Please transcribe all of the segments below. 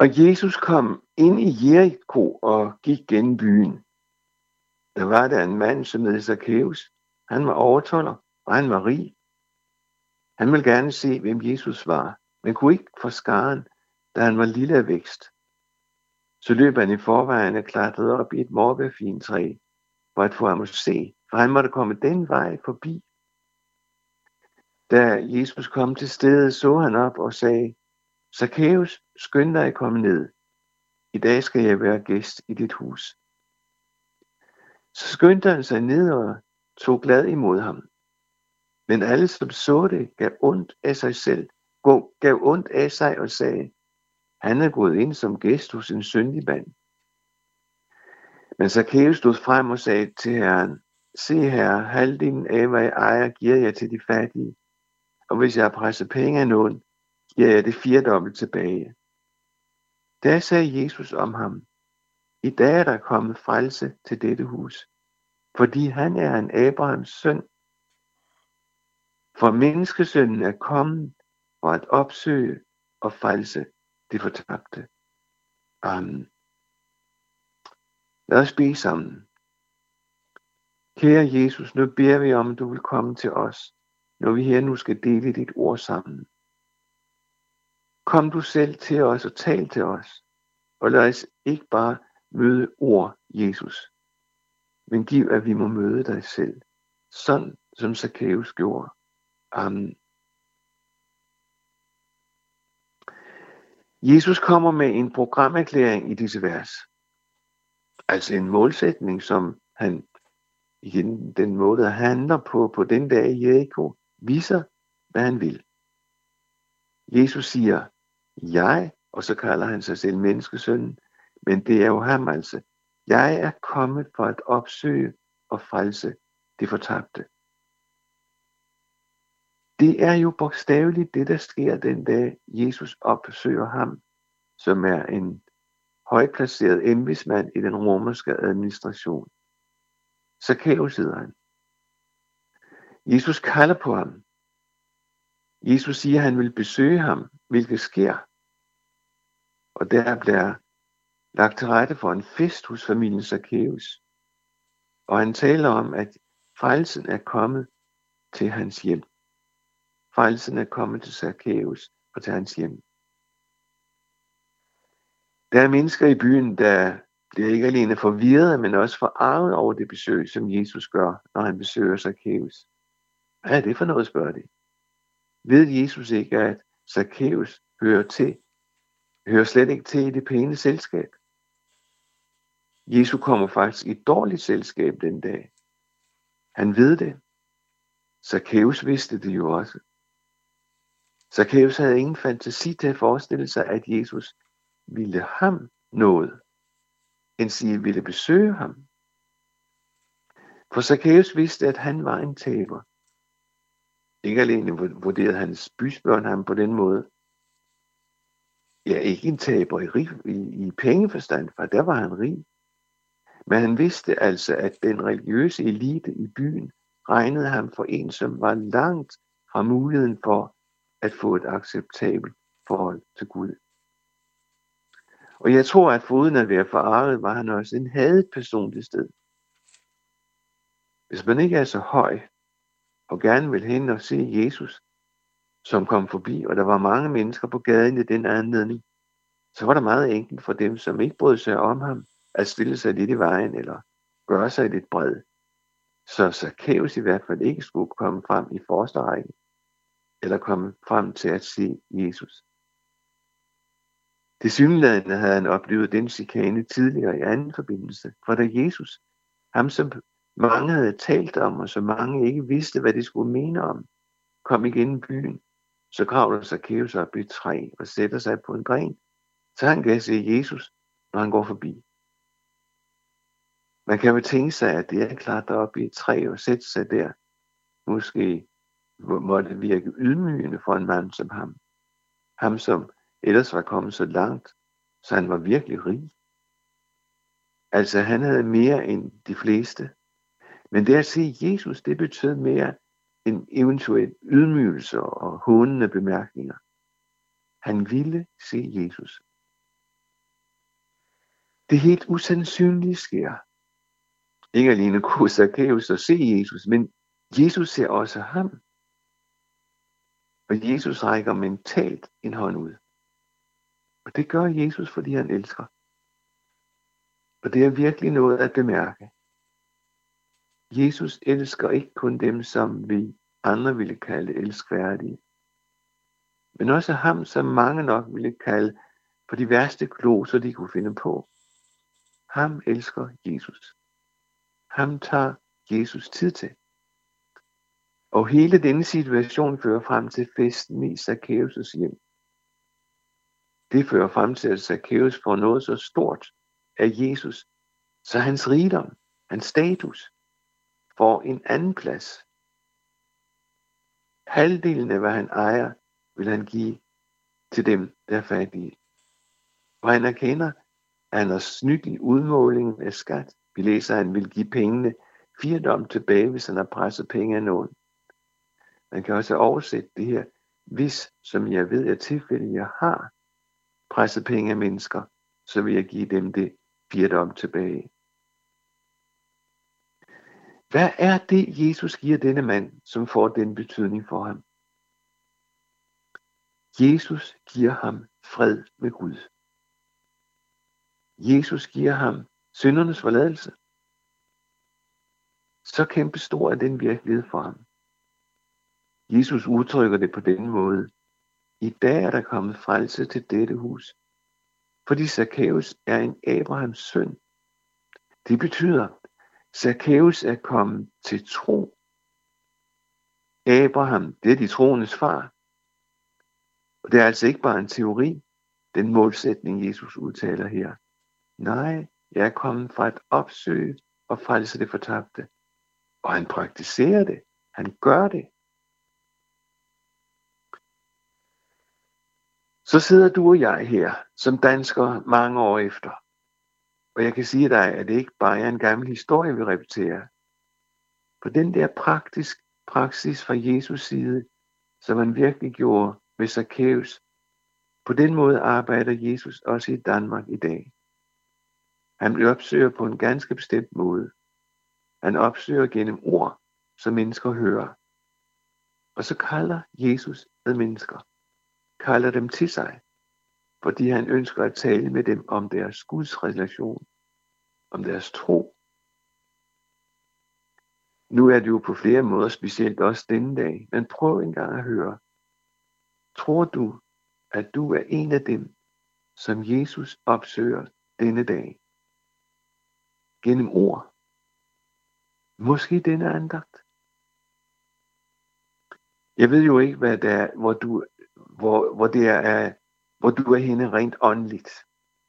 Og Jesus kom ind i Jericho og gik gennem byen. Der var der en mand, som hed Zacchaeus. Han var overtolder, og han var rig. Han ville gerne se, hvem Jesus var, men kunne ikke få skaren, da han var lille af vækst. Så løb han i forvejen og klatrede op i et morbærfintræ, for at få ham at se, for han måtte komme den vej forbi. Da Jesus kom til stedet, så han op og sagde, Zacchaeus, skynd dig at komme ned. I dag skal jeg være gæst i dit hus. Så skyndte han sig ned og tog glad imod ham. Men alle, som så det, gav ondt af sig selv, gav ondt af sig og sagde, han er gået ind som gæst hos en syndig mand. Men Zacchaeus stod frem og sagde til Herren, Se her, halvdelen af hvad jeg ejer, giver jeg til de fattige. Og hvis jeg har presset penge af nogen, giver jeg det firedobbelt tilbage. Da sagde Jesus om ham, i dag er der kommet frelse til dette hus, fordi han er en Abrahams søn. For menneskesønnen er kommet for at opsøge og frelse det fortabte. Amen. Lad os bede sammen. Kære Jesus, nu beder vi om, at du vil komme til os, når vi her nu skal dele dit ord sammen. Kom du selv til os og tal til os, og lad os ikke bare møde ord, Jesus, men giv, at vi må møde dig selv, sådan som Zacchaeus gjorde. Amen. Jesus kommer med en programerklæring i disse vers. Altså en målsætning, som han i den måde, han handler på, på den dag i Jericho, viser, hvad han vil. Jesus siger, jeg, og så kalder han sig selv menneskesønnen, men det er jo ham altså. Jeg er kommet for at opsøge og frelse det fortabte. Det er jo bogstaveligt det, der sker den dag, Jesus opsøger ham, som er en højplaceret embedsmand i den romerske administration. Så kæves hedder han. Jesus kalder på ham. Jesus siger, at han vil besøge ham, hvilket sker. Og der bliver lagt til rette for en fest hos familien Zacchaeus. Og han taler om, at frelsen er kommet til hans hjem. Frelsen er kommet til Zacchaeus og til hans hjem. Der er mennesker i byen, der bliver ikke alene forvirret, men også forarvet over det besøg, som Jesus gør, når han besøger Zacchaeus. Hvad er det for noget, spørger de. Ved Jesus ikke, at Zacchaeus hører til, hører slet ikke til i det pæne selskab? Jesus kommer faktisk i et dårligt selskab den dag. Han ved det. Zacchaeus vidste det jo også. Zacchaeus havde ingen fantasi til at forestille sig, at Jesus ville ham noget, end sige ville besøge ham. For Zacchaeus vidste, at han var en taber. Ikke alene vurderede hans bysbørn ham på den måde. Ja, ikke en taber i, rig, i, i pengeforstand, for der var han rig. Men han vidste altså, at den religiøse elite i byen regnede ham for en, som var langt fra muligheden for at få et acceptabelt forhold til Gud. Og jeg tror, at foruden at være forarvet, var han også en hadet person til sted. Hvis man ikke er så høj, og gerne vil hen og se Jesus, som kom forbi, og der var mange mennesker på gaden i den anledning, så var det meget enkelt for dem, som ikke brød sig om ham, at stille sig lidt i vejen, eller gøre sig lidt bred. Så Zacchaeus i hvert fald ikke skulle komme frem i forreste række, eller komme frem til at se Jesus. Det synlædende havde han oplevet den chikane tidligere i anden forbindelse, for da Jesus, ham som mange havde talt om, og så mange ikke vidste, hvad de skulle mene om, kom igen byen, så kravler Zacchaeus op i et træ og sætter sig på en gren, så han kan se Jesus, når han går forbi. Man kan jo tænke sig, at det er klart op i et træ og sætte sig der. Måske må det virke ydmygende for en mand som ham. Ham, som ellers var kommet så langt, så han var virkelig rig. Altså han havde mere end de fleste. Men det at se Jesus, det betød mere end eventuelt ydmygelse og hånende bemærkninger. Han ville se Jesus. det helt usandsynlige sker. Ikke alene kunne Zacchaeus så se Jesus, men Jesus ser også ham. Og Jesus rækker mentalt en hånd ud. Og det gør Jesus, fordi han elsker. Og det er virkelig noget at bemærke. Jesus elsker ikke kun dem, som vi andre ville kalde elskværdige, men også ham, som mange nok ville kalde for de værste gloser, de kunne finde på. Ham elsker Jesus. Ham tager Jesus tid til. Og hele denne situation fører frem til festen i Zacchaeus' hjem. Det fører frem til, at Zacchaeus får noget så stort af Jesus, så hans rigdom, hans status, får en anden plads. Halvdelen af hvad han ejer, vil han give til dem, der er fattige. Og han erkender, at han har snydt i udmålingen af skat. Vi læser, at han vil give pengene firedom tilbage, hvis han har presset penge af nogen. Man kan også oversætte det her, hvis, som jeg ved er tilfælde, jeg har presset penge af mennesker, så vil jeg give dem det firedom tilbage. Hvad er det, Jesus giver denne mand, som får den betydning for ham? Jesus giver ham fred med Gud. Jesus giver ham syndernes forladelse. Så kæmpe stor er den virkelighed for ham. Jesus udtrykker det på den måde. I dag er der kommet frelse til dette hus, fordi Zacchaeus er en Abrahams søn. Det betyder, Zacchaeus er kommet til tro. Abraham, det er de troendes far. Og det er altså ikke bare en teori, den målsætning, Jesus udtaler her. Nej, jeg er kommet fra at opsøge og frelse det fortabte. Og han praktiserer det. Han gør det. Så sidder du og jeg her som danskere mange år efter. Og jeg kan sige dig, at det ikke bare er en gammel historie, vi repeterer. På den der praktisk praksis fra Jesus side, som han virkelig gjorde med Zacchaeus, på den måde arbejder Jesus også i Danmark i dag. Han opsøger på en ganske bestemt måde. Han opsøger gennem ord, som mennesker hører. Og så kalder Jesus med mennesker. Kalder dem til sig, fordi han ønsker at tale med dem om deres Guds relation, om deres tro. Nu er det jo på flere måder specielt også denne dag, men prøv engang at høre. Tror du, at du er en af dem, som Jesus opsøger denne dag? gennem ord. Måske denne andagt. Jeg ved jo ikke, hvad der, hvor du, hvor, hvor det er, hvor du er henne rent åndeligt.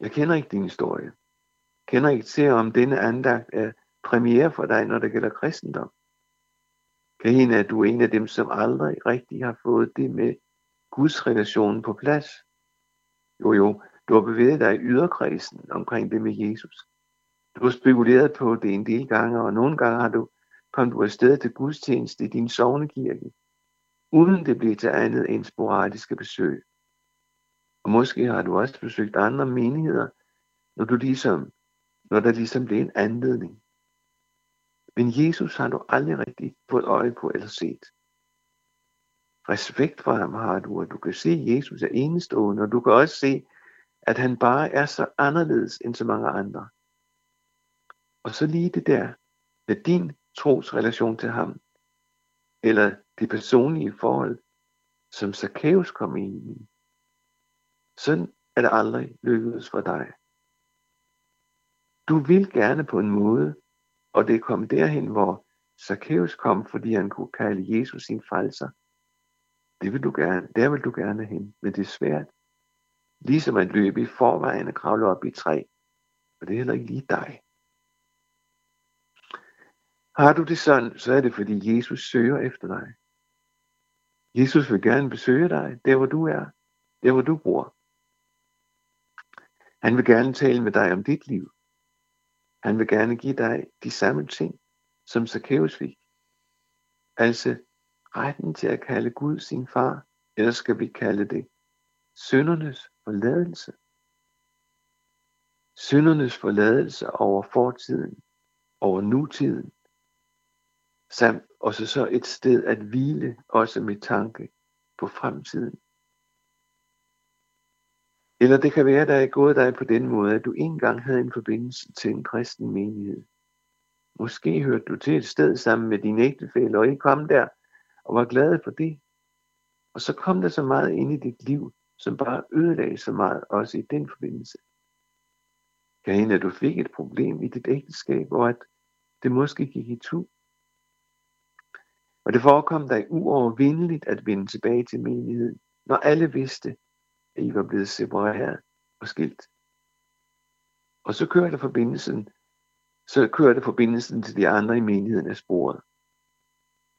Jeg kender ikke din historie. Jeg kender ikke til, om denne andagt er premiere for dig, når det gælder kristendom. Kan hende, at du er en af dem, som aldrig rigtig har fået det med Guds relationen på plads. Jo jo, du har bevæget dig i yderkredsen omkring det med Jesus. Du har spekuleret på det en del gange, og nogle gange har du kommet du afsted til gudstjeneste i din sovnekirke, uden det bliver til andet end sporadiske besøg. Og måske har du også besøgt andre menigheder, når, du ligesom, når der ligesom blev en anledning. Men Jesus har du aldrig rigtig fået øje på eller set. Respekt for ham har du, og du kan se, at Jesus er enestående, og du kan også se, at han bare er så anderledes end så mange andre. Og så lige det der med din trosrelation til ham, eller det personlige forhold, som Zacchaeus kom ind i. Sådan er det aldrig lykkedes for dig. Du vil gerne på en måde, og det kom derhen, hvor Zacchaeus kom, fordi han kunne kalde Jesus sin falser. Det vil du gerne, der vil du gerne hen, men det er svært. Ligesom at løbe i forvejen og kravle op i træ. Og det er heller ikke lige dig. Har du det sådan, så er det fordi Jesus søger efter dig. Jesus vil gerne besøge dig, der hvor du er, der hvor du bor. Han vil gerne tale med dig om dit liv. Han vil gerne give dig de samme ting, som Zacchaeus fik. Altså retten til at kalde Gud sin far, eller skal vi kalde det syndernes forladelse. syndernes forladelse over fortiden, over nutiden, samt også så et sted at hvile, også med tanke på fremtiden. Eller det kan være, at der er gået dig på den måde, at du engang havde en forbindelse til en kristen menighed. Måske hørte du til et sted sammen med din ægtefælle, og I kom der og var glade for det. Og så kom der så meget ind i dit liv, som bare ødelagde så meget, også i den forbindelse. Kan hende, at du fik et problem i dit ægteskab, og at det måske gik i tu. Og det forekom dig uovervindeligt at vende tilbage til menigheden, når alle vidste, at I var blevet separeret og skilt. Og så kørte forbindelsen, så kørte forbindelsen til de andre i menigheden af sporet.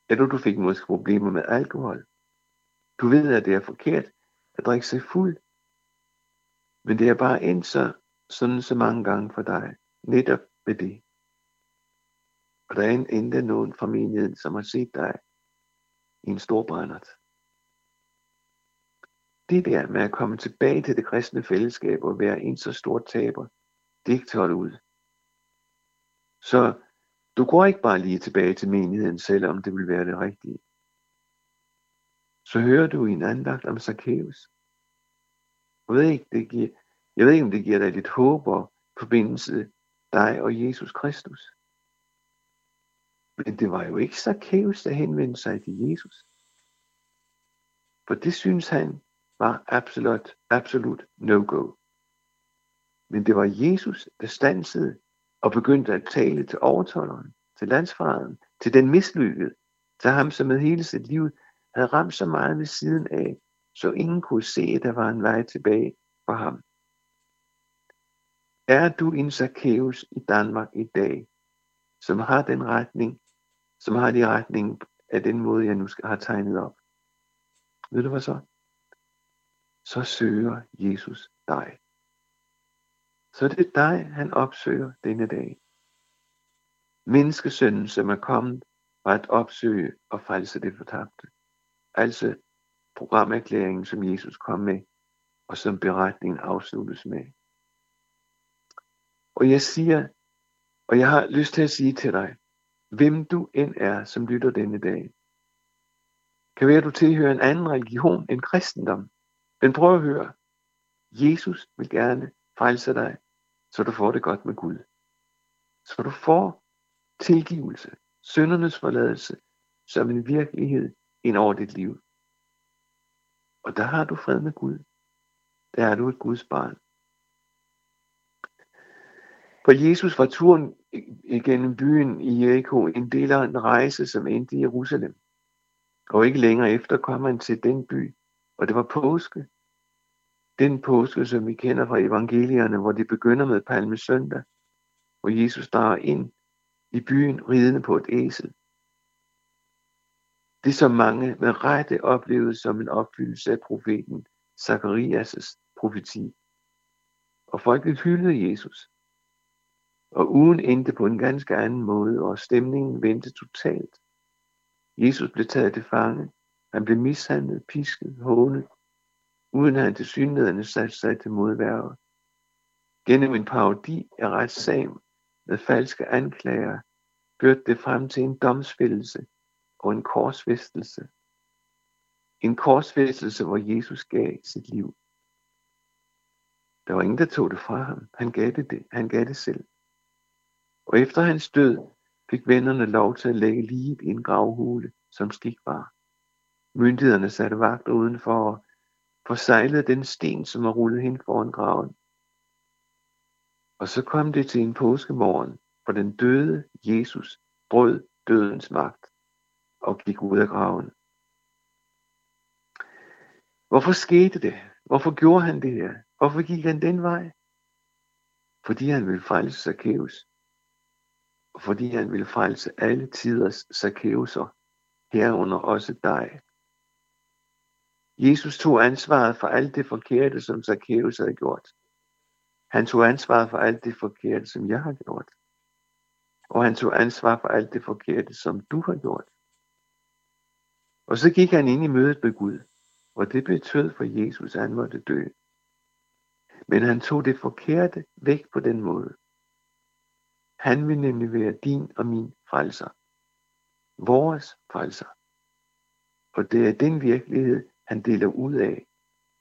Eller du fik måske problemer med alkohol. Du ved, at det er forkert at drikke sig fuld. Men det er bare endt så, sådan så mange gange for dig, netop med det. Og der er endda nogen fra menigheden, som har set dig i en stor brændert. Det der med at komme tilbage til det kristne fællesskab og være en så stor taber, det er ikke til ud. Så du går ikke bare lige tilbage til menigheden, selvom det vil være det rigtige. Så hører du en andagt om Zacchaeus. Jeg ved ikke, det giver, jeg ved ikke, om det giver dig lidt håb og forbindelse dig og Jesus Kristus. Men det var jo ikke Zacchaeus, der henvendte sig til Jesus. For det synes han var absolut, absolut no-go. Men det var Jesus, der stansede og begyndte at tale til overtolderen, til landsfaderen, til den mislykkede, til ham, som med hele sit liv havde ramt så meget ved siden af, så ingen kunne se, at der var en vej tilbage for ham. Er du en Zacchaeus i Danmark i dag, som har den retning, som har de retning af den måde, jeg nu skal tegnet op? Ved du hvad så? Så søger Jesus dig. Så det er dig, han opsøger denne dag. Menneskesønnen, som er kommet for at opsøge og frelse det fortabte. Altså programerklæringen, som Jesus kom med, og som beretningen afsluttes med. Og jeg siger, og jeg har lyst til at sige til dig, hvem du end er, som lytter denne dag, kan være, at du tilhører en anden religion end kristendom. Men prøv at høre. Jesus vil gerne frelse dig, så du får det godt med Gud. Så du får tilgivelse, syndernes forladelse, som en virkelighed ind over dit liv. Og der har du fred med Gud. Der er du et Guds barn. For Jesus var turen igennem byen i Jericho en del af en rejse, som endte i Jerusalem. Og ikke længere efter kom han til den by, og det var påske. Den påske, som vi kender fra evangelierne, hvor det begynder med palmesøndag, hvor Jesus drager ind i byen ridende på et æsel. Det som mange med rette oplevede som en opfyldelse af profeten Zakarias' profeti. Og folket hyldede Jesus. Og ugen endte på en ganske anden måde, og stemningen vendte totalt. Jesus blev taget til fange. Han blev mishandlet, pisket, hånet, uden at han til synligheden satte sig til modværge. Gennem en parodi af retssagen med falske anklager, førte det frem til en domsfældelse og en korsfæstelse. En korsfæstelse, hvor Jesus gav sit liv. Der var ingen, der tog det fra ham. Han gav det, det. Han gav det selv. Og efter hans død fik vennerne lov til at lægge lige i en gravhule, som skik var. Myndighederne satte vagt udenfor og forsejlede den sten, som var rullet hen foran graven. Og så kom det til en påskemorgen, for den døde Jesus brød dødens magt og gik ud af graven. Hvorfor skete det? Hvorfor gjorde han det her? Hvorfor gik han den vej? Fordi han ville frelse Zacchaeus. Og fordi han ville frelse alle tiders Zacchaeuser, herunder også dig. Jesus tog ansvaret for alt det forkerte, som Zacchaeus havde gjort. Han tog ansvaret for alt det forkerte, som jeg har gjort. Og han tog ansvar for alt det forkerte, som du har gjort. Og så gik han ind i mødet med Gud, og det betød for Jesus, at han måtte dø. Men han tog det forkerte væk på den måde. Han vil nemlig være din og min frelser. Vores frelser. Og det er den virkelighed, han deler ud af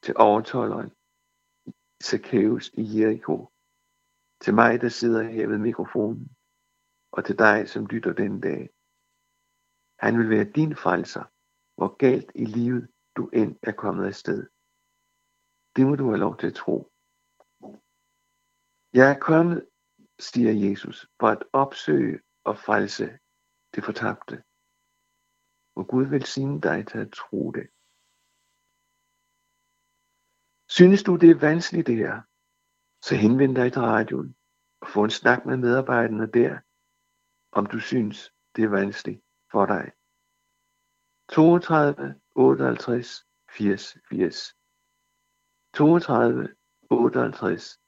til overtolderen Zacchaeus i Jericho. Til mig, der sidder her ved mikrofonen. Og til dig, som lytter den dag. Han vil være din frelser, hvor galt i livet du end er kommet afsted. Det må du have lov til at tro. Jeg er kommet, siger Jesus, for at opsøge og frelse det fortabte. Må Gud velsigne dig til at tro det. Synes du, det er vanskeligt det her, så henvend dig til radioen og få en snak med medarbejderne der, om du synes, det er vanskeligt for dig. 32 58 80 80 32 58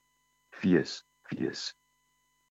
80 80